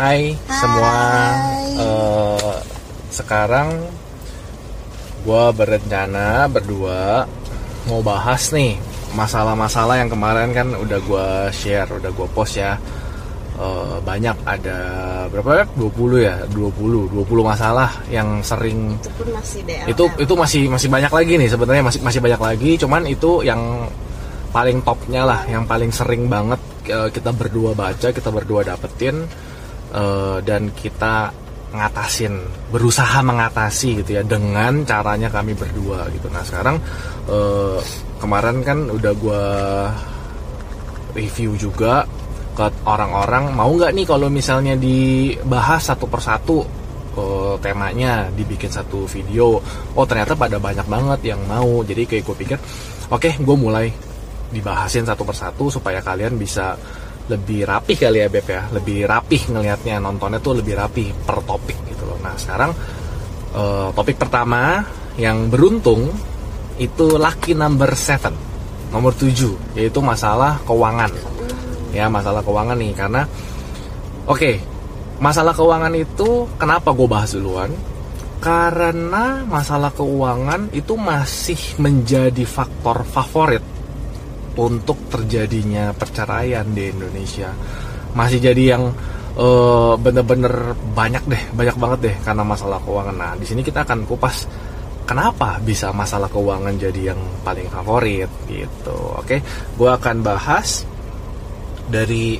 Hai, semua. Uh, sekarang gue berencana berdua mau bahas nih masalah-masalah yang kemarin kan udah gue share, udah gue post ya. Uh, banyak ada berapa ya? 20 ya, 20, 20 masalah yang sering itu pun masih DLL. itu itu masih masih banyak lagi nih sebenarnya masih masih banyak lagi cuman itu yang paling topnya lah yang paling sering banget uh, kita berdua baca kita berdua dapetin uh, dan kita ngatasin berusaha mengatasi gitu ya dengan caranya kami berdua gitu. Nah sekarang uh, kemarin kan udah gua review juga ke orang-orang mau nggak nih kalau misalnya dibahas satu persatu uh, temanya dibikin satu video. Oh ternyata pada banyak banget yang mau. Jadi kayak gue pikir oke okay, gue mulai dibahasin satu persatu supaya kalian bisa lebih rapih kali ya Beb ya. Lebih rapih ngelihatnya nontonnya tuh lebih rapih per topik gitu loh. Nah sekarang uh, topik pertama yang beruntung itu lucky number 7 nomor 7 yaitu masalah keuangan. Ya masalah keuangan nih karena oke okay, masalah keuangan itu kenapa gue bahas duluan? Karena masalah keuangan itu masih menjadi faktor favorit untuk terjadinya perceraian di Indonesia. Masih jadi yang uh, bener-bener banyak deh banyak banget deh karena masalah keuangan. Nah di sini kita akan kupas kenapa bisa masalah keuangan jadi yang paling favorit gitu. Oke gue akan bahas dari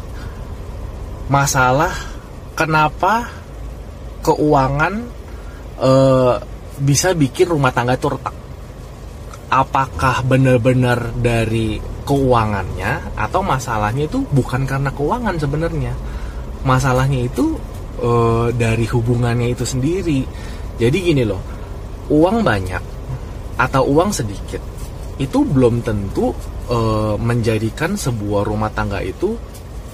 masalah kenapa keuangan uh, bisa bikin rumah tangga itu retak. Apakah benar-benar dari keuangannya atau masalahnya itu bukan karena keuangan sebenarnya. Masalahnya itu e, dari hubungannya itu sendiri. Jadi gini loh uang banyak atau uang sedikit itu belum tentu e, menjadikan sebuah rumah tangga itu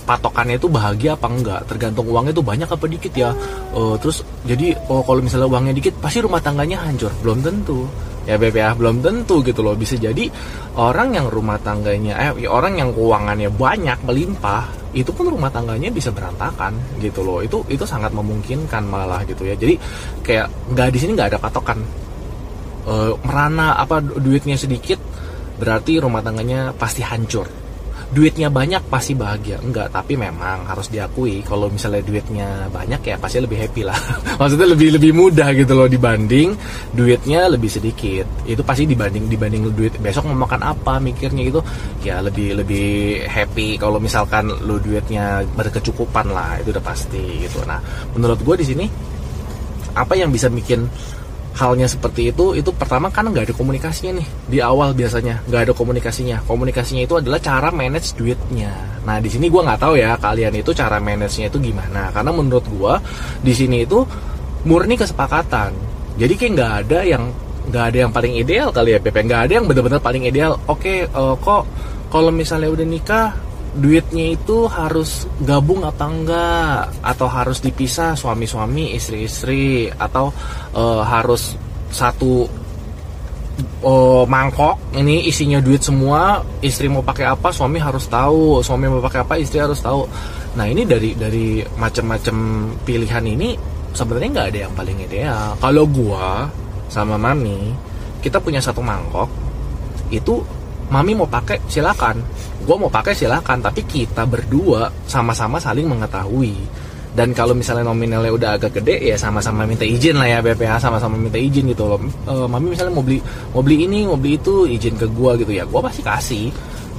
patokannya itu bahagia apa enggak. Tergantung uangnya itu banyak apa dikit ya. E, terus jadi oh kalau misalnya uangnya dikit pasti rumah tangganya hancur. Belum tentu ya BPA belum tentu gitu loh. Bisa jadi orang yang rumah tangganya eh orang yang keuangannya banyak melimpah itu pun rumah tangganya bisa berantakan gitu loh. Itu itu sangat memungkinkan malah gitu ya. Jadi kayak nggak di sini nggak ada patokan. E, merana apa duitnya sedikit berarti rumah tangganya pasti hancur duitnya banyak pasti bahagia. Enggak tapi memang harus diakui kalau misalnya duitnya banyak ya pasti lebih happy lah. Maksudnya lebih lebih mudah gitu loh dibanding duitnya lebih sedikit. Itu pasti dibanding dibanding duit besok mau makan apa mikirnya gitu. Ya lebih lebih happy kalau misalkan lu duitnya berkecukupan lah itu udah pasti gitu. Nah menurut gue di sini apa yang bisa bikin halnya seperti itu itu pertama kan nggak ada komunikasinya nih. Di awal biasanya nggak ada komunikasinya. Komunikasinya itu adalah cara manage duitnya. Nah di sini gue nggak tahu ya kalian itu cara manage-nya itu gimana. Karena menurut gue di sini itu murni kesepakatan. Jadi kayak nggak ada yang nggak ada yang paling ideal kali ya Pepe. Nggak ada yang benar-benar paling ideal. Oke uh, kok kalau misalnya udah nikah duitnya itu harus gabung apa enggak? Atau harus dipisah suami-suami istri-istri? Atau uh, harus satu uh, mangkok? Ini isinya duit semua istri mau pakai apa suami harus tahu. Suami mau pakai apa istri harus tahu. Nah ini dari dari macam-macam pilihan ini sebenarnya nggak ada yang paling ideal. Kalau gua sama mami kita punya satu mangkok itu mami mau pakai silakan. Gue mau pakai silakan. Tapi kita berdua sama-sama saling mengetahui. Dan kalau misalnya nominalnya udah agak gede ya sama-sama minta izin lah ya BPH sama-sama minta izin gitu loh. E, mami misalnya mau beli mau beli ini mau beli itu izin ke gue gitu. Ya gue pasti kasih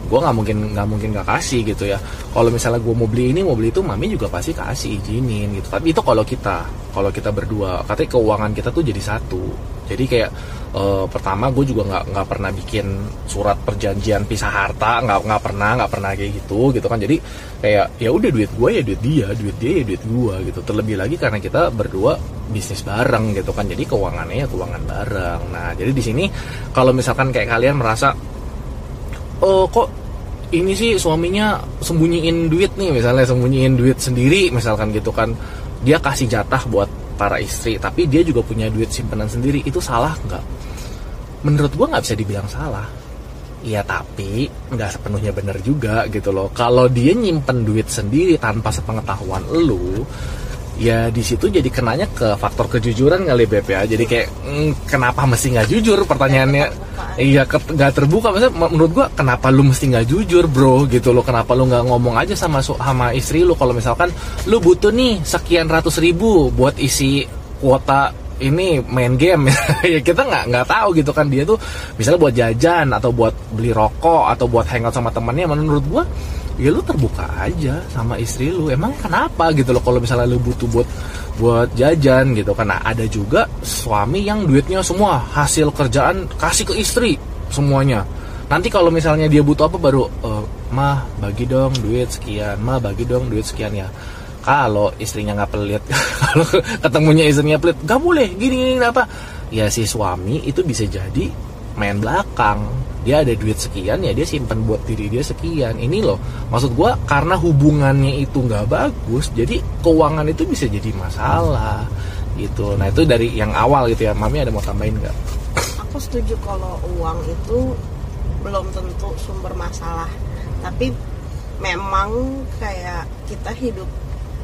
gue nggak mungkin nggak mungkin nggak kasih gitu ya. Kalau misalnya gue mau beli ini mau beli itu mami juga pasti kasih izinin gitu. Tapi itu kalau kita kalau kita berdua katanya keuangan kita tuh jadi satu. Jadi kayak uh, pertama gue juga nggak nggak pernah bikin surat perjanjian pisah harta nggak nggak pernah nggak pernah kayak gitu gitu kan. Jadi kayak ya udah duit gue ya duit dia duit dia ya duit gue gitu. Terlebih lagi karena kita berdua bisnis bareng gitu kan. Jadi keuangannya ya keuangan bareng. Nah jadi di sini kalau misalkan kayak kalian merasa oh kok ini sih suaminya sembunyiin duit nih misalnya sembunyiin duit sendiri misalkan gitu kan. Dia kasih jatah buat para istri tapi dia juga punya duit simpanan sendiri. Itu salah nggak? Menurut gue nggak bisa dibilang salah. Iya tapi nggak sepenuhnya benar juga gitu loh. Kalau dia nyimpen duit sendiri tanpa sepengetahuan lu, ya di situ jadi kenanya ke faktor kejujuran kali beb ya. Jadi kayak mm, kenapa mesti nggak jujur? Pertanyaannya. Iya nggak terbuka. Maksudnya menurut gua kenapa lu mesti nggak jujur bro? Gitu loh. Kenapa lu nggak ngomong aja sama sama istri lu? Kalau misalkan lu butuh nih sekian ratus ribu buat isi kuota ini main game ya kita nggak nggak tahu gitu kan. Dia tuh misalnya buat jajan atau buat beli rokok atau buat hangout sama temannya menurut gua ya lu terbuka aja sama istri lu. Emang kenapa gitu loh kalau misalnya lu butuh buat buat jajan gitu karena ada juga suami yang duitnya semua hasil kerjaan kasih ke istri semuanya. Nanti kalau misalnya dia butuh apa baru "Eh, mah bagi dong duit sekian mah bagi dong duit sekian ya. Kalau istrinya nggak pelit kalau ketemunya istrinya pelit nggak boleh gini gini apa? Ya si suami itu bisa jadi main belakang dia ada duit sekian ya dia simpan buat diri dia sekian. Ini loh maksud gua karena hubungannya itu nggak bagus jadi keuangan itu bisa jadi masalah gitu. Nah itu dari yang awal gitu ya. Mami ada mau tambahin nggak? Aku setuju kalau uang itu belum tentu sumber masalah. Tapi memang kayak kita hidup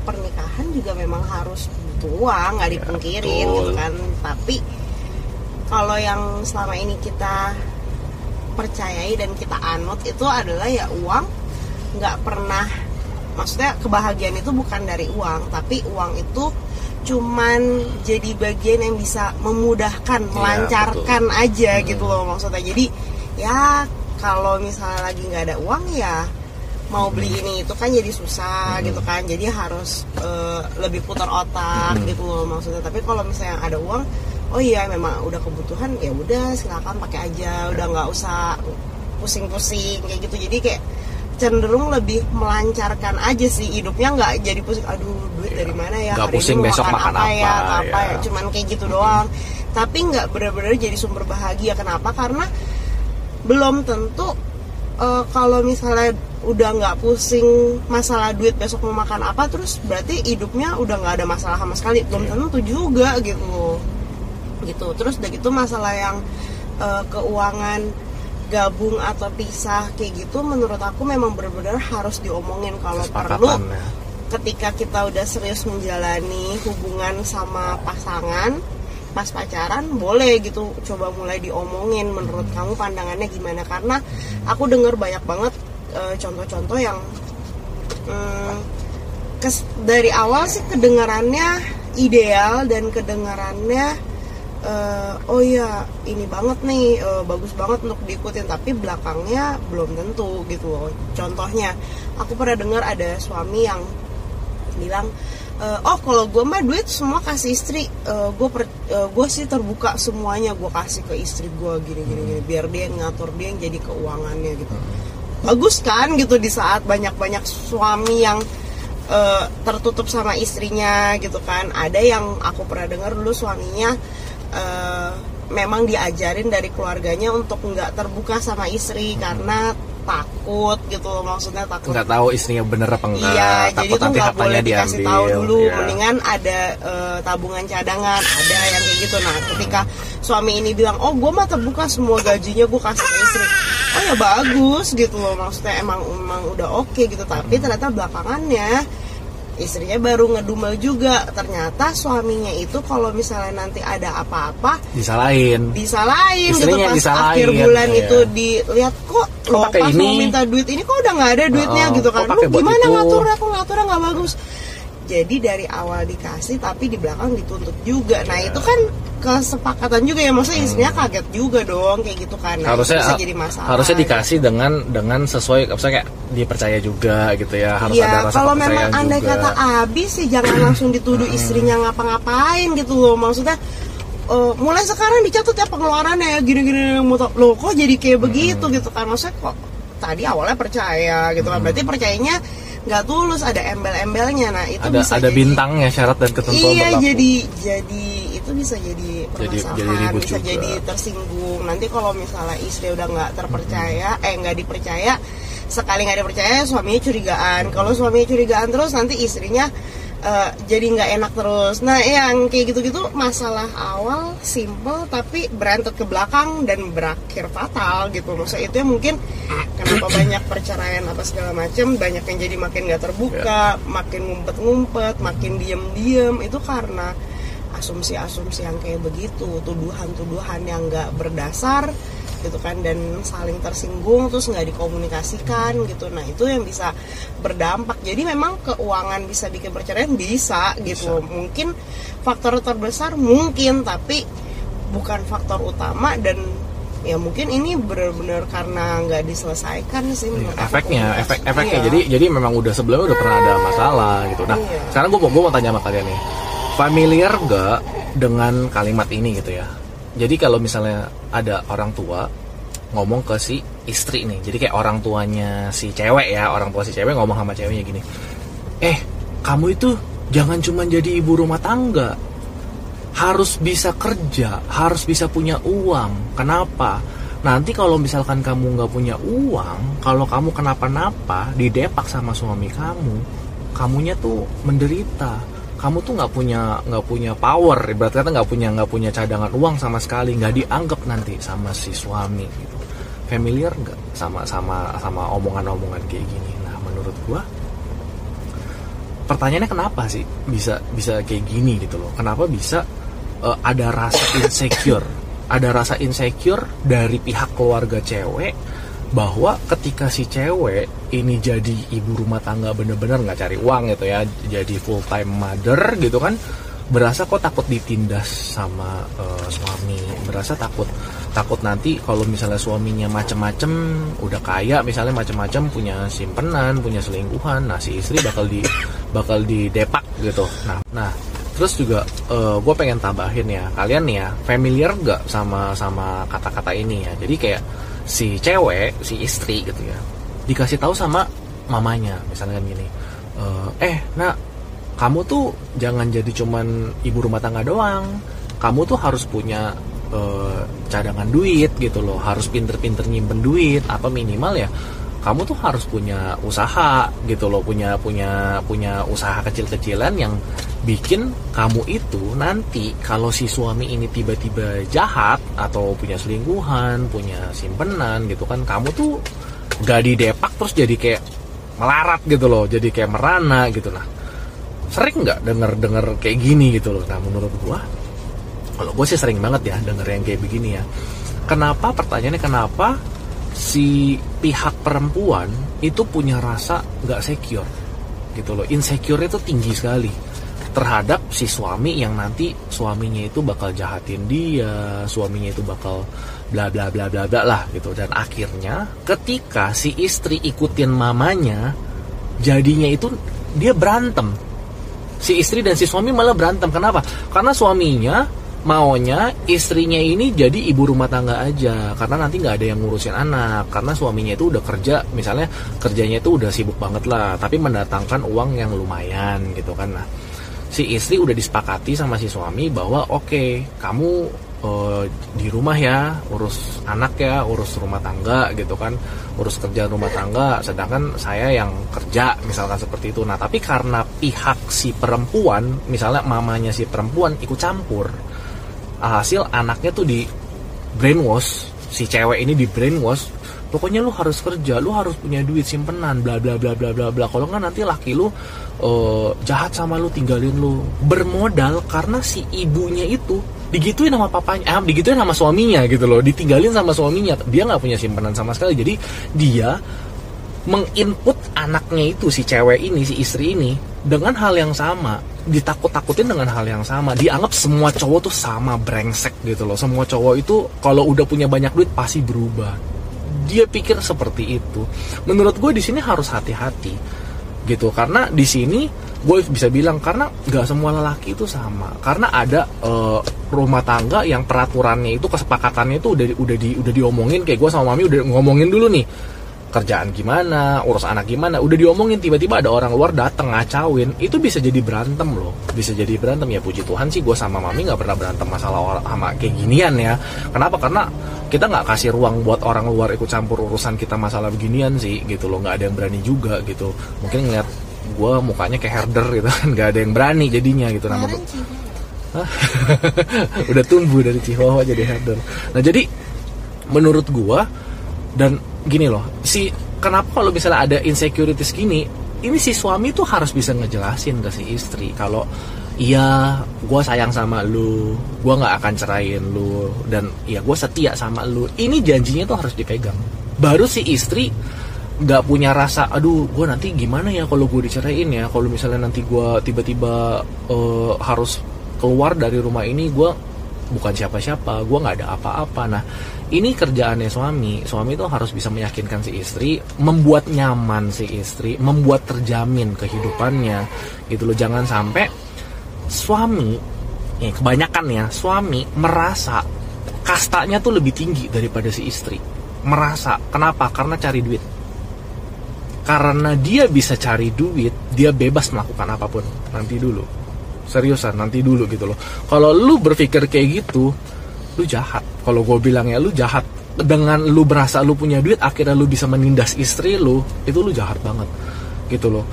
pernikahan juga memang harus butuh uang nggak Ya, dipungkirin betul. gitu kan. Tapi kalau yang selama ini kita percayai dan kita anut itu adalah ya uang nggak pernah maksudnya kebahagiaan itu bukan dari uang tapi uang itu cuman jadi bagian yang bisa memudahkan melancarkan aja Hmm. gitu loh maksudnya jadi ya kalau misalnya lagi nggak ada uang ya mau beli ini itu kan jadi susah Hmm. gitu kan jadi harus eh, lebih putar otak Hmm. gitu loh maksudnya tapi kalau misalnya ada uang oh iya memang udah kebutuhan ya udah silakan pakai aja. Udah nggak usah pusing-pusing kayak gitu. Jadi kayak cenderung lebih melancarkan aja sih hidupnya nggak jadi pusing aduh duit dari mana ya? Nggak hari pusing ini besok makan apa, ya? apa, apa ya. ya. Cuman kayak gitu doang. Tapi nggak benar-benar jadi sumber bahagia. Kenapa? Karena belum tentu eh, kalau misalnya udah nggak pusing masalah duit besok mau makan apa terus berarti hidupnya udah nggak ada masalah sama sekali. Belum tentu juga gitu gitu. Terus udah gitu masalah yang eh, keuangan gabung atau pisah kayak gitu menurut aku memang benar-benar harus diomongin kalau perlu ya. ketika kita udah serius menjalani hubungan sama pasangan pas pacaran boleh gitu coba mulai diomongin menurut kamu pandangannya gimana? Karena aku dengar banyak banget eh, contoh-contoh yang kes- dari awal sih kedengarannya ideal dan kedengarannya eh, oh ya ini banget nih eh, bagus banget untuk diikutin tapi belakangnya belum tentu gitu loh. Contohnya aku pernah dengar ada suami yang bilang eh, oh kalau gue mah duit semua kasih istri gue gue sih terbuka semuanya gue kasih ke istri gue gini gini gini biar dia yang ngatur dia yang jadi keuangannya gitu. Bagus kan gitu di saat banyak banyak suami yang eh, tertutup sama istrinya gitu kan. Ada yang aku pernah dengar dulu suaminya eh, memang diajarin dari keluarganya untuk nggak terbuka sama istri karena takut gitu loh maksudnya takut nggak tahu istrinya bener apa enggak Iya, jadi takut tuh nanti nggak boleh dikasih diambil tahu dulu. Iya. Mendingan ada eh, tabungan cadangan, ada yang kayak gitu. Nah, ketika suami ini bilang, oh gue mah terbuka semua gajinya gue kasih ke istri. Oh ya bagus gitu loh, maksudnya emang emang udah oke gitu. Tapi ternyata belakangannya istrinya baru ngedumel juga. Ternyata suaminya itu kalau misalnya nanti ada apa-apa disalahin disalahin Istrinya gitu pas disalahin, akhir bulan iya. itu dilihat kok Kok lo pas ini? mau minta duit ini kok udah nggak ada duitnya Oh, gitu kan lu gimana itu? ngatur aku ngaturnya nggak bagus jadi dari awal dikasih tapi di belakang dituntut juga. Nah itu kan kesepakatan juga ya. Maksudnya istrinya kaget juga dong kayak gitu kan. Nah, harusnya bisa jadi masalah. harusnya dikasih dengan dengan sesuai maksudnya kayak dipercaya juga gitu ya. Harus Iya, ada rasa kalau memang andai juga. kata abis sih jangan langsung dituduh istrinya ngapa-ngapain gitu loh. Maksudnya eh, mulai sekarang dicatat ya pengeluarannya ya gini-gini loh kok jadi kayak begitu gitu kan. Maksudnya kok tadi awalnya percaya gitu kan. Berarti percayanya nggak tulus ada embel-embelnya nah itu ada bisa ada jadi, bintangnya syarat dan ketentuan iya berlaku. jadi jadi itu bisa jadi Jadi- permasalahan jadi bisa juga. jadi tersinggung nanti kalau misalnya istri udah nggak terpercaya eh nggak dipercaya sekali nggak dipercaya suaminya curigaan kalau suaminya curigaan terus nanti istrinya eh, jadi nggak enak terus. Nah yang kayak gitu-gitu masalah awal simple tapi berantet ke belakang dan berakhir fatal gitu. Maksudnya itu yang mungkin kenapa banyak perceraian apa segala macam banyak yang jadi makin gak terbuka makin ngumpet-ngumpet makin diem-diem. Itu karena asumsi-asumsi yang kayak begitu tuduhan-tuduhan yang gak berdasar gitu kan dan saling tersinggung terus nggak dikomunikasikan gitu. Nah itu yang bisa berdampak. Jadi memang keuangan bisa bikin perceraian bisa gitu. Mungkin faktor terbesar mungkin tapi bukan faktor utama dan ya mungkin ini benar-benar karena nggak diselesaikan sih aku. efeknya komunikasi. efek efeknya. Iya. jadi jadi memang udah sebelumnya udah pernah ada masalah gitu. Nah Iya. sekarang gue mau tanya sama kalian nih. Familiar gak dengan kalimat ini gitu ya jadi kalau misalnya ada orang tua ngomong ke si istri nih jadi kayak orang tuanya si cewek ya orang tua si cewek ngomong sama ceweknya gini eh kamu itu jangan cuma jadi ibu rumah tangga harus bisa kerja, harus bisa punya uang. Kenapa? Nanti kalau misalkan kamu nggak punya uang, kalau kamu kenapa-napa, didepak sama suami kamu, kamunya tuh menderita. Kamu tuh nggak punya nggak punya power, ibarat kata nggak punya nggak punya cadangan uang sama sekali, nggak dianggap nanti sama si suami. Gitu. Familiar nggak sama sama sama omongan-omongan kayak gini? Nah, menurut gua pertanyaannya kenapa sih bisa bisa kayak gini gitu loh kenapa bisa eh, ada rasa insecure ada rasa insecure dari pihak keluarga cewek bahwa ketika si cewek ini jadi ibu rumah tangga bener-bener nggak cari uang gitu ya jadi full time mother gitu kan berasa kok takut ditindas sama eh, suami. Berasa takut takut nanti kalau misalnya suaminya macem-macem udah kaya misalnya macem-macem punya simpenan punya selingkuhan nah si istri bakal di bakal didepak gitu. Nah nah terus juga gue pengen tambahin ya kalian nih ya familiar gak sama sama kata-kata ini ya? Jadi kayak si cewek si istri gitu ya dikasih tahu sama mamanya misalnya gini "Eh, eh nak kamu tuh jangan jadi cuman ibu rumah tangga doang. Kamu tuh harus punya eh, cadangan duit gitu loh harus pinter-pinter nyimpen duit apa minimal ya kamu tuh harus punya usaha gitu loh punya punya punya usaha kecil-kecilan yang bikin kamu itu nanti kalau si suami ini tiba-tiba jahat atau punya selingkuhan punya simpenan gitu kan kamu tuh gak didepak terus jadi kayak melarat gitu loh jadi kayak merana gitu nah sering nggak denger denger kayak gini gitu loh? Nah menurut gua kalau gue sih sering banget ya denger yang kayak begini ya. Kenapa? Pertanyaannya kenapa si pihak perempuan itu punya rasa nggak secure gitu loh. Insecure itu tinggi sekali. Terhadap si suami yang nanti suaminya itu bakal jahatin dia suaminya itu bakal bla bla bla bla bla lah gitu. Dan akhirnya ketika si istri ikutin mamanya jadinya itu dia berantem. Si istri dan si suami malah berantem. Kenapa? Karena suaminya maunya istrinya ini jadi ibu rumah tangga aja karena nanti nggak ada yang ngurusin anak karena suaminya itu udah kerja misalnya kerjanya itu udah sibuk banget lah tapi mendatangkan uang yang lumayan gitu kan. Nah si istri udah disepakati sama si suami bahwa oke kamu eh, di rumah ya urus anak ya urus rumah tangga gitu kan. Urus kerja rumah tangga sedangkan saya yang kerja misalkan seperti itu. Nah tapi karena pihak si perempuan misalnya mamanya si perempuan ikut campur hasil anaknya tuh di brainwash si cewek ini di brainwash pokoknya lu harus kerja lu harus punya duit simpenan bla bla bla bla bla bla. Kalau nggak nanti laki lu eh, jahat sama lu tinggalin lu. Bermodal karena si ibunya itu digituin sama papanya ah, digituin sama suaminya gitu loh. Ditinggalin sama suaminya. Dia nggak punya simpanan sama sekali. Jadi dia menginput anaknya itu si cewek ini si istri ini dengan hal yang sama ditakut-takutin dengan hal yang sama dianggap semua cowok tuh sama brengsek gitu loh. Semua cowok itu kalau udah punya banyak duit pasti berubah. Dia pikir seperti itu. Menurut gue di sini harus hati-hati gitu karena di sini gue bisa bilang karena nggak semua lelaki itu sama. Karena ada eh, rumah tangga yang peraturannya itu kesepakatannya itu udah udah di udah diomongin. Kayak gue sama mami udah ngomongin dulu nih kerjaan gimana, urus anak gimana, udah diomongin tiba-tiba ada orang luar dateng ngacauin, itu bisa jadi berantem loh, bisa jadi berantem. Ya puji Tuhan sih gue sama mami nggak pernah berantem masalah orang sama kayak ginian ya, kenapa? Karena kita nggak kasih ruang buat orang luar ikut campur urusan kita masalah beginian sih gitu loh, nggak ada yang berani juga gitu, mungkin ngeliat gue mukanya kayak herder gitu kan, nggak ada yang berani jadinya gitu. Nama udah tumbuh dari Chihuahua jadi herder. Nah jadi menurut gua dan gini loh si kenapa kalau misalnya ada insecurities gini ini si suami tuh harus bisa ngejelasin ke si istri kalau iya gue sayang sama lu gue nggak akan ceraiin lu dan ya gue setia sama lu. Ini janjinya tuh harus dipegang. Baru si istri nggak punya rasa aduh gue nanti gimana ya kalau gue diceraiin ya? Kalau misalnya nanti gue tiba-tiba uh, harus keluar dari rumah ini gue bukan siapa-siapa gue nggak ada apa-apa. Nah ini kerjaannya suami. Suami itu harus bisa meyakinkan si istri membuat nyaman si istri membuat terjamin kehidupannya. Gitu loh jangan sampai suami ya kebanyakan ya suami merasa kastanya tuh lebih tinggi daripada si istri. Merasa. Kenapa? Karena cari duit. Karena dia bisa cari duit dia bebas melakukan apa pun. Nanti dulu. Seriusan nanti dulu gitu loh. Kalau lu berpikir kayak gitu lu jahat. Kalau gue bilang ya lu jahat. Dengan lu berasa lu punya duit akhirnya lu bisa menindas istri lu itu lu jahat banget. Gitu loh.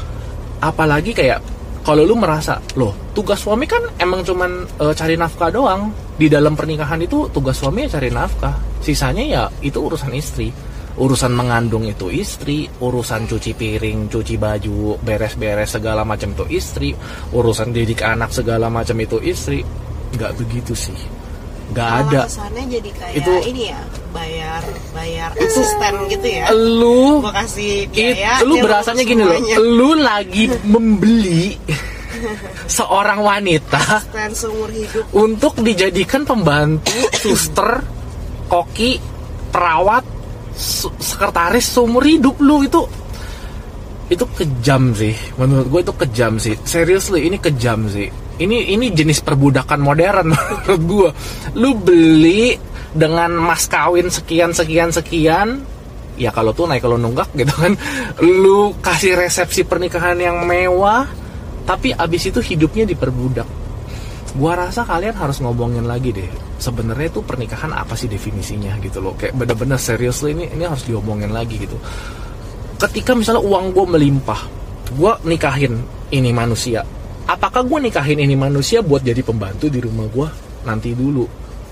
Apalagi kayak kalau lu merasa loh tugas suami kan emang cuman e, cari nafkah doang. Di dalam pernikahan itu tugas suami ya cari nafkah. Sisanya ya itu urusan istri. Urusan mengandung itu istri, urusan cuci piring, cuci baju, beres-beres segala macam itu istri, urusan didik anak segala macam itu istri. Nggak begitu sih. Nggak ada. kesannya jadi kayak Itu- ini ya bayar bayar asisten gitu ya? Lu gua kasih it, biaya lu berasanya gini loh. Lu lagi membeli seorang wanita asisten seumur hidup. untuk dijadikan pembantu, suster, koki, perawat, su- sekretaris seumur hidup lu. Itu itu kejam sih. Menurut gue itu kejam sih. Seriously ini kejam sih ini ini jenis perbudakan modern menurut gue lu beli dengan mas kawin sekian sekian sekian ya kalau tuh naik kalau nunggak gitu kan. Lu kasih resepsi pernikahan yang mewah tapi abis itu hidupnya diperbudak. Gua rasa kalian harus ngomongin lagi deh sebenarnya tuh pernikahan apa sih definisinya gitu loh. Kayak bener-bener serius ini ini harus diomongin lagi gitu. Ketika misalnya uang gue melimpah gue nikahin ini manusia apakah gue nikahin ini manusia buat jadi pembantu di rumah gue nanti dulu.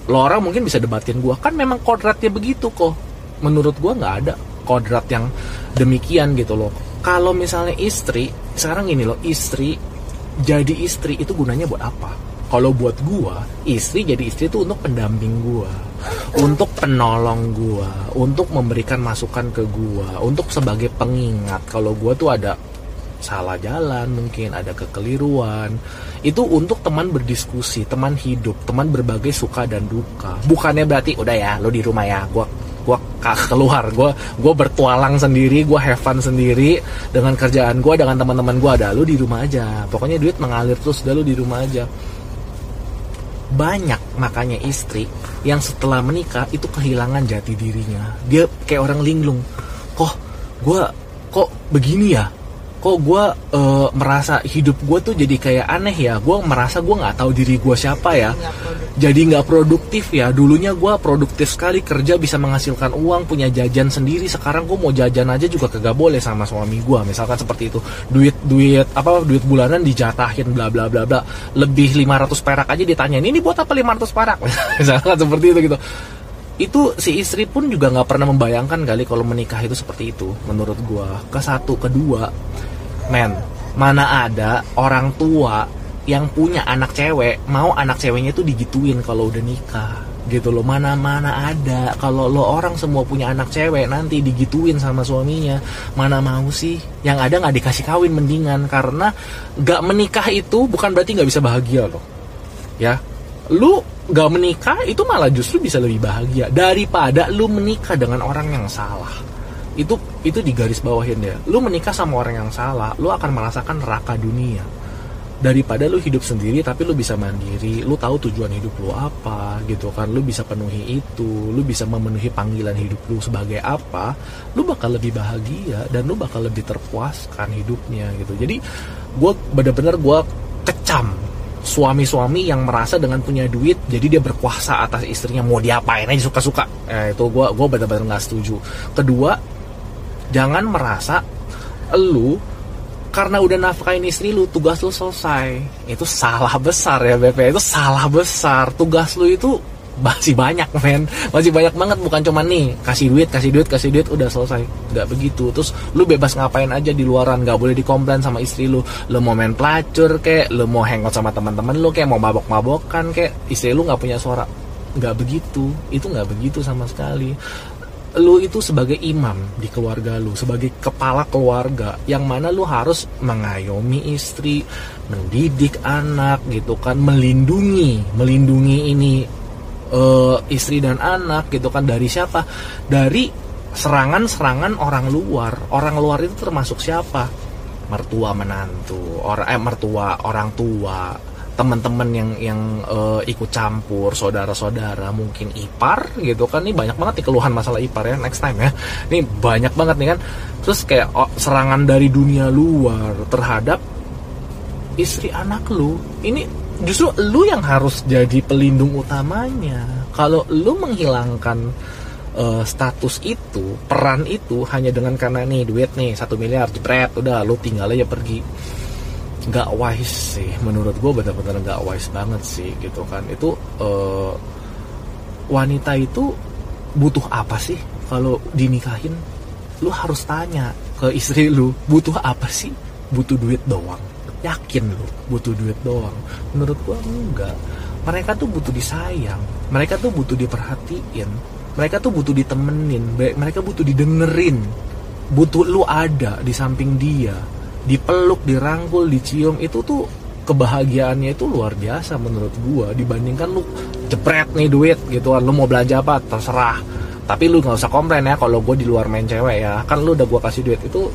Lo orang mungkin bisa debatin gue kan memang kodratnya begitu kok. Menurut gue nggak ada kodrat yang demikian gitu loh. Kalau misalnya istri sekarang gini loh istri jadi istri itu gunanya buat apa? Kalau buat gua istri jadi istri itu untuk pendamping gua untuk penolong gua untuk memberikan masukan ke gua untuk sebagai pengingat. Kalau gua tuh ada salah jalan mungkin ada kekeliruan. Itu untuk teman berdiskusi teman hidup teman berbagai suka dan duka. Bukannya berarti udah ya lo di rumah ya gua ka- keluar. Gua gua bertualang sendiri gua have fun sendiri dengan kerjaan gua dengan teman-teman gua. Ada lu di rumah aja. Pokoknya duit mengalir terus udah lu di rumah aja. Banyak makanya istri yang setelah menikah itu kehilangan jati dirinya. Dia kayak orang linglung. Kok gua kok begini ya kok gua eh, merasa hidup gua tuh jadi kayak aneh ya? Gua merasa gua nggak tahu diri gua siapa ya. Jadi nggak produktif ya. Dulunya gua produktif sekali kerja bisa menghasilkan uang punya jajan sendiri. Sekarang gua mau jajan aja juga kagak boleh sama suami gua. Misalkan seperti itu. Duit duit apa duit bulanan dijatahin bla bla bla bla. Lebih 500 perak aja ditanyain ini buat apa 500 perak? Misalkan seperti itu gitu itu si istri pun juga nggak pernah membayangkan kali kalau menikah itu seperti itu menurut gua. Ke satu kedua men mana ada orang tua yang punya anak cewek mau anak ceweknya tuh digituin kalau udah nikah gitu loh. Mana mana ada. Kalau lo orang semua punya anak cewek nanti digituin sama suaminya. Mana mau sih? Yang ada nggak dikasih kawin mendingan. Karena nggak menikah itu bukan berarti nggak bisa bahagia loh. Ya lu gak menikah itu malah justru bisa lebih bahagia. Daripada lu menikah dengan orang yang salah. Itu itu di garis bawahin ya lu menikah sama orang yang salah lu akan merasakan neraka dunia. Daripada lu hidup sendiri tapi lu bisa mandiri lu tahu tujuan hidup lu apa gitu kan. Lu bisa penuhi itu lu bisa memenuhi panggilan hidup lu sebagai apa lu bakal lebih bahagia dan lu bakal lebih terpuaskan hidupnya gitu. Jadi gue bener-bener gue kecam suami-suami yang merasa dengan punya duit jadi dia berkuasa atas istrinya mau diapain aja suka-suka. Eh, itu gue gua bener-bener nggak setuju. Kedua jangan merasa lu karena udah nafkahin istri lu tugas lu selesai. Itu salah besar ya BP itu salah besar. Tugas lu itu masih banyak men. Masih banyak banget. Bukan cuma nih kasih duit kasih duit kasih duit udah selesai. Nggak begitu. Terus lu bebas ngapain aja di luaran. Nggak boleh dikomplain sama istri lu. Lu mau main pelacur kayak lu mau hangout sama teman-teman lu kayak mau mabok mabokan kayak istri lu nggak punya suara. Nggak begitu. Itu nggak begitu sama sekali. Lu itu sebagai imam di keluarga lu. Sebagai kepala keluarga. Yang mana lu harus mengayomi istri mendidik anak gitu kan. Melindungi. Melindungi ini uh, istri dan anak gitu kan dari siapa? Dari serangan-serangan orang luar. Orang luar itu termasuk siapa? Mertua menantu orang eh mertua orang tua teman-teman yang yang uh, ikut campur saudara-saudara mungkin ipar gitu kan. Ini banyak banget nih keluhan masalah ipar ya next time ya. Ini banyak banget nih kan. Terus kayak oh, serangan dari dunia luar terhadap istri anak lu. Ini justru lu yang harus jadi pelindung utamanya. Kalau lu menghilangkan uh, status itu peran itu hanya dengan karena nih duit nih satu miliar jepret udah lu tinggal aja pergi. Nggak wise sih. Menurut gue benar-benar nggak wise banget sih gitu kan. Itu uh, wanita itu butuh apa sih kalau dinikahin? Lu harus tanya ke istri lu butuh apa sih? Butuh duit doang yakin lu butuh duit doang. Menurut gue enggak. Mereka tuh butuh disayang. Mereka tuh butuh diperhatiin. Mereka tuh butuh ditemenin. Mereka butuh didengerin. Butuh lu ada di samping dia. Dipeluk, dirangkul, dicium itu tuh kebahagiaannya itu luar biasa menurut gua. Dibandingkan lu jepret nih duit gitu kan. Lu mau belanja apa? Terserah. Tapi lu nggak usah komplain ya kalau gue di luar main cewek ya. Kan lu udah gua kasih duit itu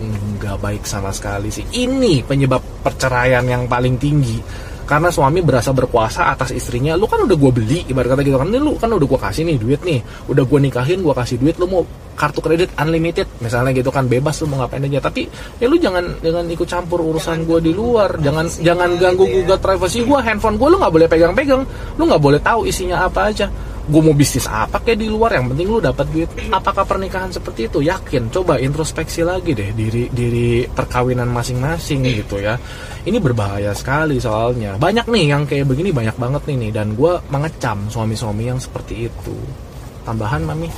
nggak baik sama sekali sih. Ini penyebab perceraian yang paling tinggi. Karena suami berasa berkuasa atas istrinya. Lu kan udah gue beli ibarat kata gitu kan. Ini lu kan udah gue kasih nih duit nih. Udah gue nikahin gue kasih duit lu mau kartu kredit unlimited. Misalnya gitu kan bebas lu mau ngapain aja. Tapi ya lu jangan jangan ikut campur urusan gue di luar. Jangan jangan ganggu gugat privasi gue handphone gue lu nggak boleh pegang-pegang. Lu nggak boleh tahu isinya apa aja gue mau bisnis apa kayak di luar? Yang penting lu dapat duit. Apakah pernikahan seperti itu? Yakin. Coba introspeksi lagi deh diri diri perkawinan masing-masing gitu ya. Ini berbahaya sekali soalnya. Banyak nih yang kayak begini banyak banget nih nih. Dan gue mengecam suami-suami yang seperti itu. Tambahan mami?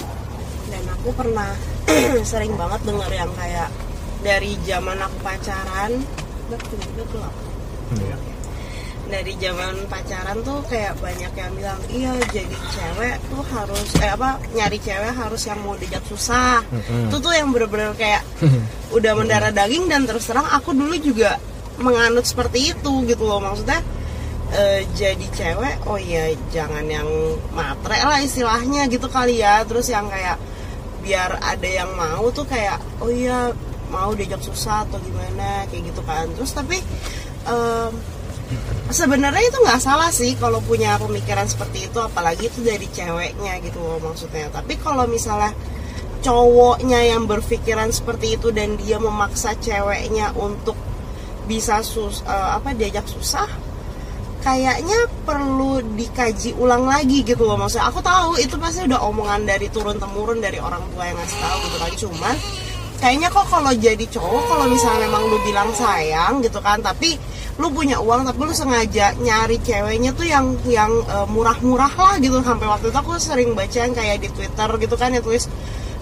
Dan aku pernah sering banget denger yang kayak dari zaman aku pacaran gelap hmm dari zaman pacaran tuh kayak banyak yang bilang iya jadi cewek tuh harus eh apa nyari cewek harus yang mau dijak susah. Mm-hmm. itu tuh yang bener-bener kayak udah mendarah daging dan terus terang aku dulu juga menganut seperti itu gitu loh. Maksudnya e, jadi cewek oh iya jangan yang matre lah istilahnya gitu kali ya. Terus yang kayak biar ada yang mau tuh kayak oh iya mau diajak susah atau gimana? Kayak gitu kan. Terus tapi um, sebenarnya itu nggak salah sih kalau punya pemikiran seperti itu apalagi itu dari ceweknya gitu loh maksudnya. Tapi kalau misalnya cowoknya yang berpikiran seperti itu dan dia memaksa ceweknya untuk bisa sus uh, apa diajak susah kayaknya perlu dikaji ulang lagi gitu loh. Maksudnya aku tahu itu pasti udah omongan dari turun temurun dari orang tua yang ngasih tahu gitu kan. Cuman kayaknya kok kalau jadi cowok kalau misalnya memang lu bilang sayang gitu kan tapi lu punya uang tapi lu sengaja nyari ceweknya tuh yang yang uh, murah-murah lah gitu. Sampai waktu itu aku sering baca yang kayak di Twitter gitu kan ya tulis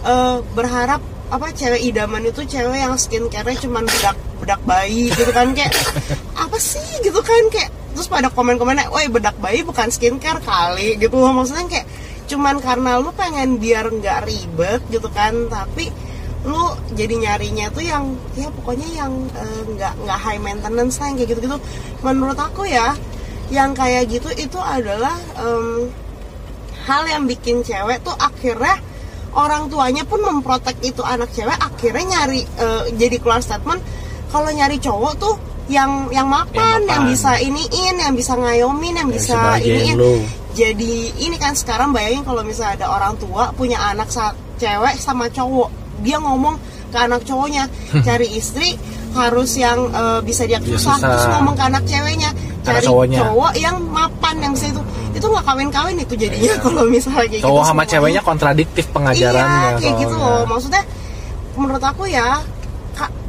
uh, berharap apa cewek idaman itu cewek yang skincare-nya cuma bedak bedak bayi gitu kan. Kayak apa sih gitu kan kayak terus pada komen-komennya, woi bedak bayi bukan skincare kali gitu. Loh maksudnya kayak cuman karena lu pengen biar nggak ribet gitu kan tapi lu jadi nyarinya tuh yang ya pokoknya yang eh, nggak uh, nggak high maintenance lah yang kayak gitu-gitu. Menurut aku ya yang kayak gitu itu adalah um, hal yang bikin cewek tuh akhirnya orang tuanya pun memprotek itu anak cewek akhirnya nyari uh, jadi keluar statement. Kalau nyari cowok tuh yang yang mapan, yang, yang bisa iniin, yang bisa ngayomin, yang, yang bisa iniin. Jadi ini kan sekarang bayangin kalau misalnya ada orang tua punya anak cewek sama cowok dia ngomong ke anak cowoknya. Cari istri harus yang uh, bisa dia susah. terus ngomong ke anak ceweknya. Cari cowok yang mapan yang situ itu. Nggak kawin-kawin itu jadinya iya. kalau misalnya kayak cowok gitu sama ceweknya kontradiktif pengajarannya iya kayak gitu loh. maksudnya menurut aku ya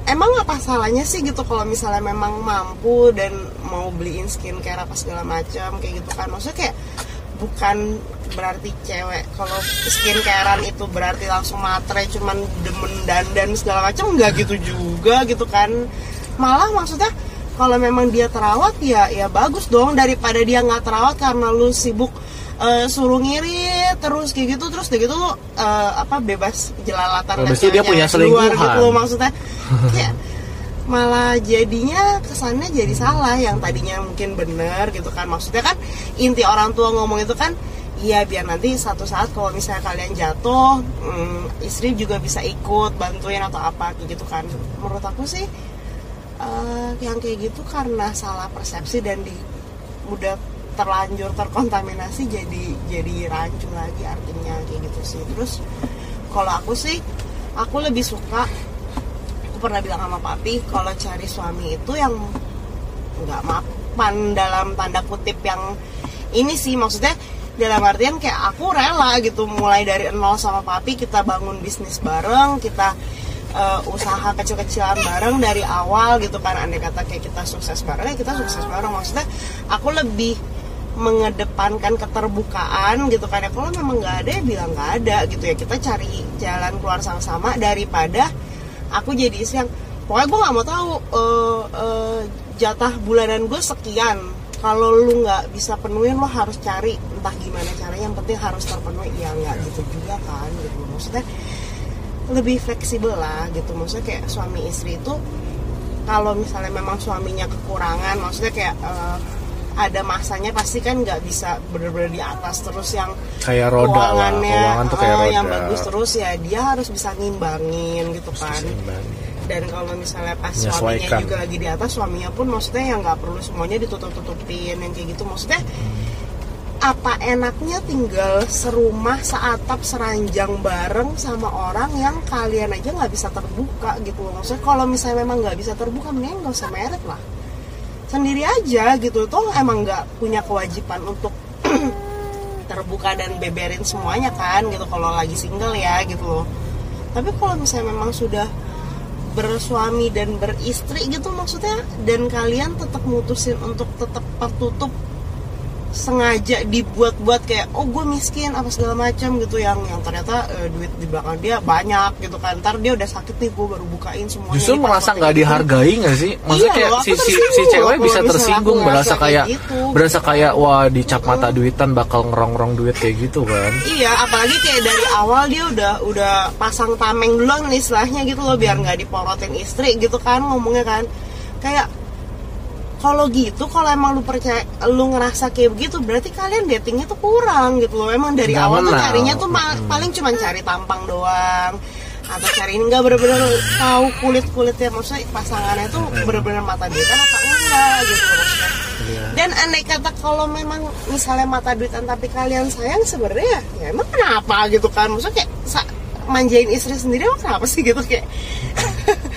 emang apa salahnya sih gitu kalau misalnya memang mampu dan mau beliin skincare apa segala macam kayak gitu kan? Maksudnya kayak bukan berarti cewek. Kalau skincarean itu berarti langsung matre cuman demen dandan segala macam nggak gitu juga gitu kan. Malah maksudnya kalau memang dia terawat ya ya bagus dong. Daripada dia nggak terawat karena lu sibuk uh, suruh ngirit terus kayak gitu terus kayak gitu lu uh, apa bebas jelalatan Habis itu dia punya luar selingkuhan. gitu maksudnya. Kayak malah jadinya kesannya jadi salah yang tadinya mungkin bener gitu kan. Maksudnya kan inti orang tua ngomong itu kan iya biar nanti satu saat kalau misalnya kalian jatuh hmm, istri juga bisa ikut bantuin atau apa gitu kan. Menurut aku sih eh, yang kayak gitu karena salah persepsi dan di udah terlanjur terkontaminasi jadi jadi rancu lagi artinya kayak gitu sih. Terus kalau aku sih aku lebih suka pernah bilang sama papi kalau cari suami itu yang nggak mapan dalam tanda kutip yang ini sih maksudnya dalam artian kayak aku rela gitu mulai dari nol sama papi kita bangun bisnis bareng kita eh, usaha kecil-kecilan bareng dari awal gitu kan. Andai kata kayak kita sukses bareng ya kita sukses bareng. Maksudnya aku lebih mengedepankan keterbukaan gitu kan. Ya kalau memang nggak ada ya bilang nggak ada gitu ya. Kita cari jalan keluar sama-sama daripada aku jadi istri yang pokoknya gue nggak mau tahu eh, eh, jatah bulanan gue sekian. Kalau lu nggak bisa penuhin lo harus cari entah gimana caranya. Yang penting harus terpenuhi. Ya nggak gitu juga kan gitu. Maksudnya lebih fleksibel lah gitu. Maksudnya kayak suami istri itu kalau misalnya memang suaminya kekurangan maksudnya kayak eh, ada masanya pasti kan nggak bisa bener-bener di atas terus yang kayak roda lah keuangannya keuangan tuh kayak eh, roda. yang bagus terus ya dia harus bisa ngimbangin gitu kan. dan kalau misalnya pas suaminya juga lagi di atas suaminya pun maksudnya yang nggak perlu semuanya ditutup-tutupin yang kayak gitu. Maksudnya apa enaknya tinggal serumah seatap seranjang bareng sama orang yang kalian aja nggak bisa terbuka gitu loh. Maksudnya kalau misalnya memang nggak bisa terbuka mending nggak usah meret lah sendiri aja gitu. Toh emang nggak punya kewajiban untuk terbuka dan beberin semuanya kan gitu kalau lagi single ya gitu loh. Tapi kalau misalnya memang sudah bersuami dan beristri gitu maksudnya dan kalian tetap mutusin untuk tetap tertutup sengaja dibuat-buat kayak oh gue miskin apa segala macam gitu yang yang ternyata eh, duit di belakang dia banyak gitu kan ntar dia udah sakit nih gue baru bukain semuanya justru merasa nggak gitu. dihargai nggak sih maksudnya Iya kayak loh, si, si, si cewek bisa tersinggung berasa kayak gitu. berasa kayak wah dicap mata duitan bakal ngerong-rong duit kayak gitu kan Iya, apalagi kayak dari awal dia udah udah pasang tameng duluan nih istilahnya gitu loh biar nggak diporotin istri gitu kan ngomongnya kan. Kayak kalau gitu kalau emang lu percaya lu ngerasa kayak begitu berarti kalian datingnya tuh kurang gitu loh. Emang dari Nggak awal tuh kenal. carinya tuh ma- paling cuma cari tampang doang atau cari ini nggak bener-bener tahu kulit kulitnya maksudnya pasangannya tuh bener-bener mata duitan apa enggak gitu maksudnya. Dan andai kata kalau memang misalnya mata duitan tapi kalian sayang sebenarnya ya emang kenapa gitu kan? Maksudnya kayak manjain istri sendiri emang kenapa sih gitu kayak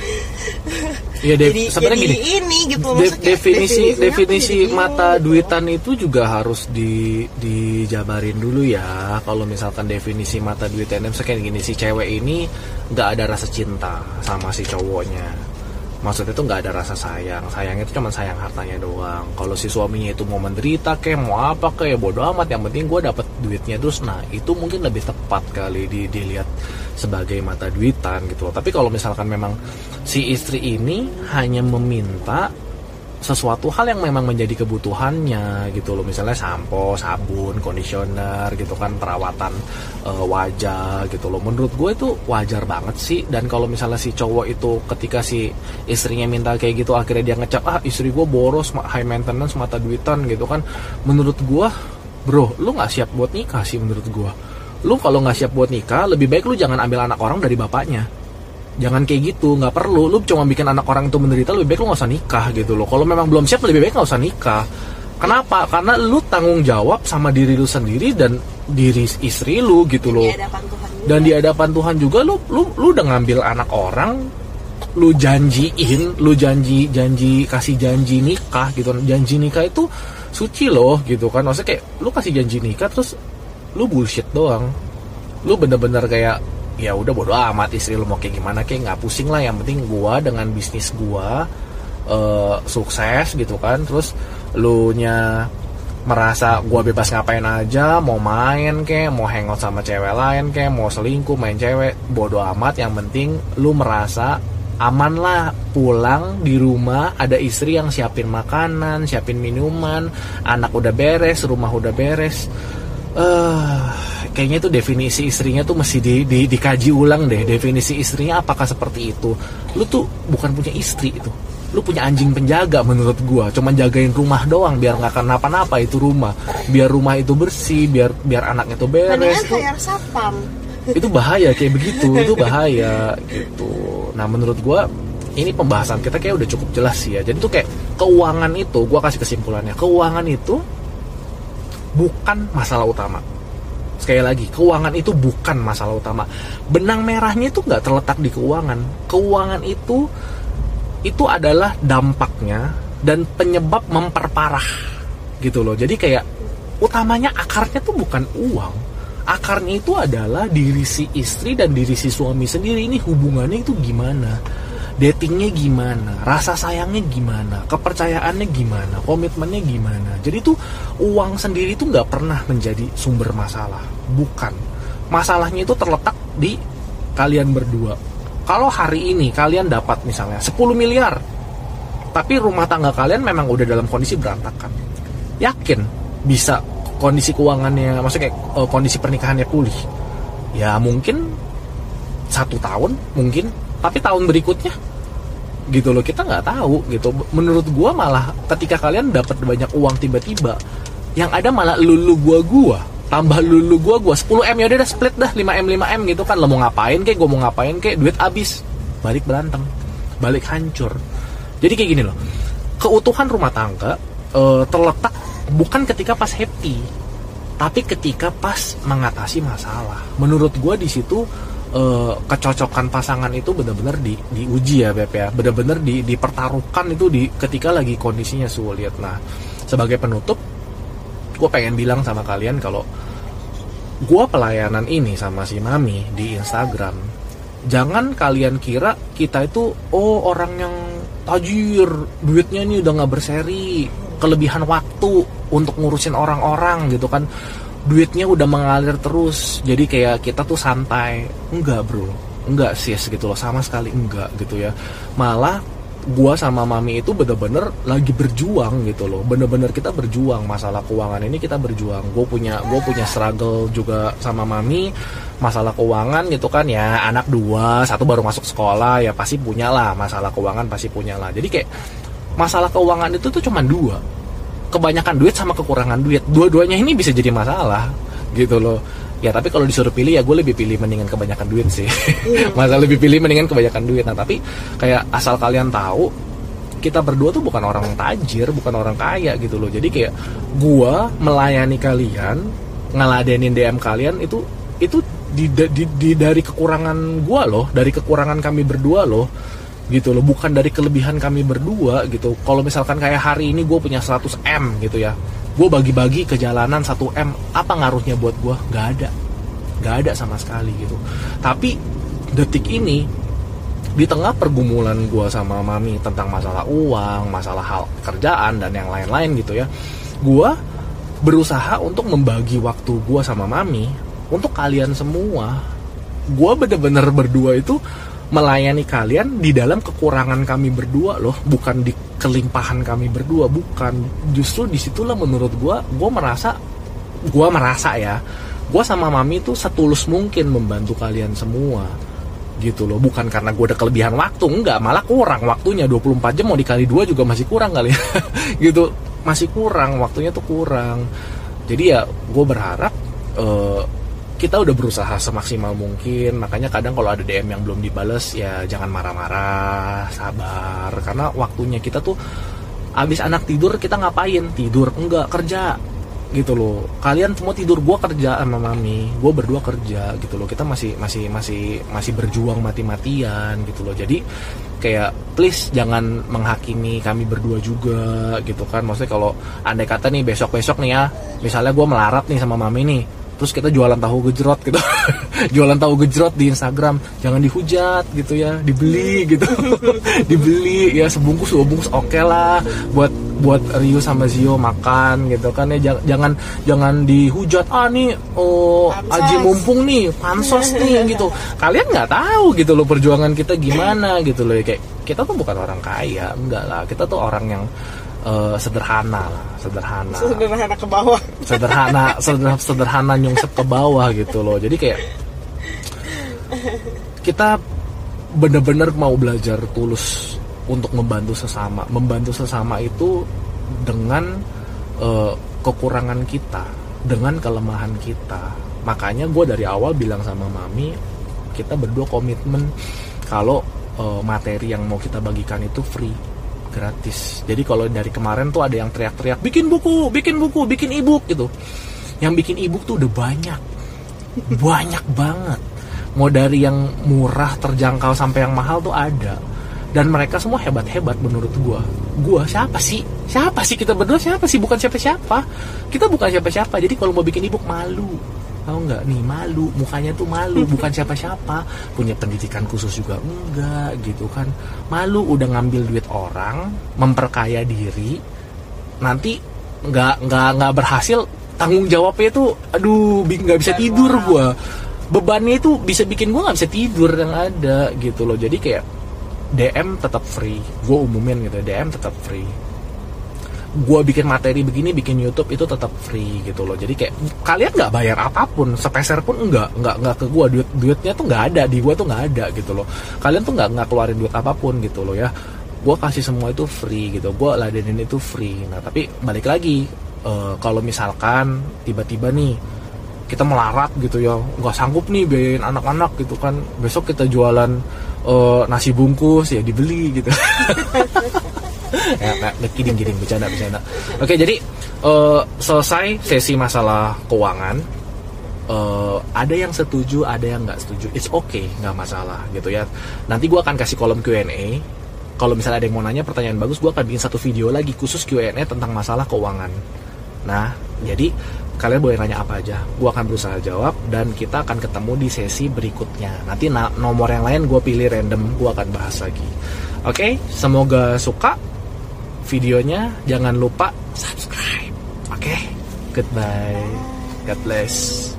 Iya deh jadi sebenarnya jadi gini. ini gitu de- maksudnya. definisi definisi mata gitu. duitan itu juga harus di dijabarin dulu ya. Kalau misalkan definisi mata duitan misalnya kayak gini si cewek ini nggak ada rasa cinta sama si cowoknya maksudnya itu nggak ada rasa sayang. Sayang itu cuma sayang hartanya doang. Kalau si suaminya itu mau menderita kayak mau apa kayak bodoh amat. Yang penting gue dapat duitnya terus. Nah itu mungkin lebih tepat kali di, dilihat sebagai mata duitan gitu loh. Tapi kalau misalkan memang si istri ini hanya meminta sesuatu hal yang memang menjadi kebutuhannya gitu loh. Misalnya sampo, sabun, conditioner gitu kan perawatan eh, wajah gitu loh. Menurut gue itu wajar banget sih. Dan kalau misalnya si cowok itu ketika si istrinya minta kayak gitu akhirnya dia ngecap ah istri gue boros high maintenance mata duitan gitu kan. Menurut gue bro lu nggak siap buat nikah sih menurut gue. Lu kalau nggak siap buat nikah lebih baik lu jangan ambil anak orang dari bapaknya jangan kayak gitu nggak perlu. Lu cuma bikin anak orang itu menderita lebih baik lu nggak usah nikah gitu loh. Kalau memang belum siap lebih baik nggak usah nikah. Kenapa? Karena lu tanggung jawab sama diri lu sendiri dan diri istri lu gitu loh. Di dan di hadapan Tuhan juga lu lu lu udah ngambil anak orang lu janjiin lu janji janji kasih janji nikah gitu. Janji nikah itu suci loh gitu kan. Maksudnya kayak lu kasih janji nikah terus lu bullshit doang. Lu bener-bener kayak ya udah bodo amat istri lu mau kayak gimana kayak nggak pusing lah. Yang penting gua dengan bisnis gua eh, sukses gitu kan. Terus lu nya merasa gue bebas ngapain aja mau main kek mau hangout sama cewek lain kek mau selingkuh main cewek bodoh amat. Yang penting lu merasa aman lah. Pulang di rumah ada istri yang siapin makanan siapin minuman anak udah beres rumah udah beres eh kayaknya itu definisi istrinya tuh mesti di, di, dikaji ulang deh definisi istrinya apakah seperti itu. Lu tuh bukan punya istri itu. Lu punya anjing penjaga menurut gua. Cuman jagain rumah doang biar nggak kenapa-napa itu rumah. Biar rumah itu bersih biar biar anaknya tuh beres. Tuh satpam. itu bahaya kayak begitu. Itu bahaya gitu. Nah menurut gua ini pembahasan kita kayak udah cukup jelas sih ya. Jadi tuh kayak keuangan itu gua kasih kesimpulannya. Keuangan itu bukan masalah utama. Sekali lagi keuangan itu bukan masalah utama. Benang merahnya itu nggak terletak di keuangan. Keuangan itu itu adalah dampaknya dan penyebab memperparah gitu loh. Jadi kayak utamanya akarnya tuh bukan uang. Akarnya itu adalah diri si istri dan diri si suami sendiri. Ini hubungannya itu gimana datingnya gimana rasa sayangnya gimana kepercayaannya gimana komitmennya gimana. Jadi tuh uang sendiri itu nggak pernah menjadi sumber masalah. Bukan. Masalahnya itu terletak di kalian berdua. Kalau hari ini kalian dapat misalnya 10 miliar tapi rumah tangga kalian memang udah dalam kondisi berantakan. Yakin bisa kondisi keuangannya maksudnya kayak eh, kondisi pernikahannya pulih? Ya mungkin satu tahun mungkin tapi tahun berikutnya? Gitu loh kita nggak tahu gitu. Menurut gua malah ketika kalian dapat banyak uang tiba-tiba yang ada malah lulu gua gua. Tambah lulu gua gua. 10 m ya udah split dah. 5 m 5 m gitu kan. Lo mau ngapain kek? Gua mau ngapain kek? Duit habis. Balik berantem. Balik hancur. Jadi kayak gini loh. Keutuhan rumah tangga eh, terletak bukan ketika pas happy tapi ketika pas mengatasi masalah. Menurut gue di situ eh, kecocokan pasangan itu benar-benar di diuji ya beb ya. Benar-benar di dipertaruhkan itu di ketika lagi kondisinya sulit nah sebagai penutup gue pengen bilang sama kalian kalau gue pelayanan ini sama si mami di Instagram jangan kalian kira kita itu oh orang yang tajir duitnya ini udah nggak berseri kelebihan waktu untuk ngurusin orang-orang gitu kan duitnya udah mengalir terus. Jadi kayak kita tuh santai. Enggak bro. Enggak sis gitu loh. Sama sekali enggak gitu ya. Malah gua sama mami itu bener-bener lagi berjuang gitu loh. Bener-bener kita berjuang. Masalah keuangan ini kita berjuang. Gue punya gue punya struggle juga sama mami. Masalah keuangan gitu kan ya. Anak dua satu baru masuk sekolah ya pasti punya lah. Masalah keuangan pasti punya lah. Jadi kayak masalah keuangan itu tuh cuma dua kebanyakan duit sama kekurangan duit. Dua-duanya ini bisa jadi masalah gitu loh. Ya tapi kalau disuruh pilih ya gue lebih pilih mendingan kebanyakan duit sih. Masa lebih pilih mendingan kebanyakan duit. Nah tapi kayak asal kalian tahu kita berdua tuh bukan orang tajir bukan orang kaya gitu loh. Jadi kayak gue melayani kalian ngeladenin DM kalian itu itu di, di, di dari kekurangan gue loh dari kekurangan kami berdua loh gitu loh. Bukan dari kelebihan kami berdua gitu. Kalau misalkan kayak hari ini gue punya 100 m gitu ya. Gue bagi-bagi ke jalanan 1 m apa ngaruhnya buat gue nggak ada. Nggak ada sama sekali gitu. Tapi detik ini di tengah pergumulan gue sama mami tentang masalah uang masalah hal kerjaan dan yang lain-lain gitu ya gue berusaha untuk membagi waktu gue sama mami untuk kalian semua. Gue bener-bener berdua itu melayani kalian di dalam kekurangan kami berdua loh bukan di kelimpahan kami berdua bukan. Justru di situlah menurut gue gue merasa gue merasa ya gue sama mami tuh setulus mungkin membantu kalian semua gitu loh. Bukan karena gue ada kelebihan waktu enggak malah kurang waktunya. 24 jam mau dikali dua juga masih kurang kali ya. Gitu masih kurang waktunya tuh kurang. Jadi ya gue berharap eh, kita udah berusaha semaksimal mungkin. Makanya kadang kalau ada DM yang belum dibales ya jangan marah-marah sabar. Karena waktunya kita tuh abis anak tidur kita ngapain? Tidur? Enggak kerja. Gitu loh. Kalian semua tidur gua kerja sama mami. Gue berdua kerja gitu loh. Kita masih masih masih masih berjuang mati-matian gitu loh. Jadi kayak please jangan menghakimi kami berdua juga gitu kan. Maksudnya kalau andai kata nih besok besok nih ya misalnya gue melarat nih sama mami nih terus kita jualan tahu gejrot gitu. Jualan tahu gejrot di Instagram. Jangan dihujat gitu ya. Dibeli gitu. Dibeli ya sebungkus dua bungkus oke lah. Buat buat Rio sama Zio makan gitu kan ya. Jangan jangan jangan dihujat. Ah nih oh Pansos. Aji mumpung nih pansos nih gitu. Kalian nggak tahu gitu loh perjuangan kita gimana gitu loh kayak kita tuh bukan orang kaya enggak lah. Kita tuh orang yang eh, sederhana lah sederhana. Sederhana ke bawah. Sederhana sederhana, sederhana nyungsep ke bawah gitu loh. Jadi kayak kita bener-bener mau belajar tulus untuk membantu sesama membantu sesama itu dengan eh, kekurangan kita dengan kelemahan kita. Makanya gue dari awal bilang sama mami kita berdua komitmen kalau eh, materi yang mau kita bagikan itu free gratis. Jadi kalau dari kemarin tuh ada yang teriak-teriak bikin buku bikin buku bikin ebook gitu. Yang bikin ebook tuh udah banyak. Banyak banget. Mau dari yang murah terjangkau sampai yang mahal tuh ada. Dan mereka semua hebat-hebat menurut gua. Gua siapa sih? Siapa sih kita berdua? Siapa sih? Bukan siapa-siapa. Kita bukan siapa-siapa. Jadi kalau mau bikin ebook malu tahu nggak? Nih malu. Mukanya tuh malu. Bukan siapa-siapa. Punya pendidikan khusus juga enggak gitu kan. Malu udah ngambil duit orang memperkaya diri nanti nggak nggak nggak berhasil tanggung jawabnya itu aduh nggak bisa tidur gua. Bebannya itu bisa bikin gua nggak bisa tidur yang ada gitu loh. Jadi kayak DM tetap free. Gue umumin gitu DM tetap free gue bikin materi begini bikin YouTube itu tetap free gitu loh. Jadi kayak kalian nggak bayar apa pun sepeser pun enggak nggak nggak ke gue duit duitnya tuh nggak ada di gue tuh nggak ada gitu loh. Kalian tuh nggak nggak keluarin duit apa pun gitu loh ya. Gue kasih semua itu free gitu. Gue ladenin itu free. Nah tapi balik lagi eh, kalau misalkan tiba-tiba nih kita melarat gitu ya nggak sanggup nih biayain anak-anak gitu kan. Besok kita jualan eh, nasi bungkus ya dibeli gitu ya nggak kidding kidding bercanda bercanda. Oke jadi eh, selesai sesi masalah keuangan eh, ada yang setuju ada yang nggak setuju. It's okay nggak masalah gitu ya. Nanti gua akan kasih kolom Q&A kalau misalnya ada yang mau nanya pertanyaan bagus gua akan bikin satu video lagi khusus Q&A tentang masalah keuangan. Nah jadi kalian boleh nanya apa aja. Gue akan berusaha jawab dan kita akan ketemu di sesi berikutnya. Nanti na- nomor yang lain gue pilih random gue akan bahas lagi. Oke semoga suka videonya jangan lupa subscribe. Oke? Goodbye. God bless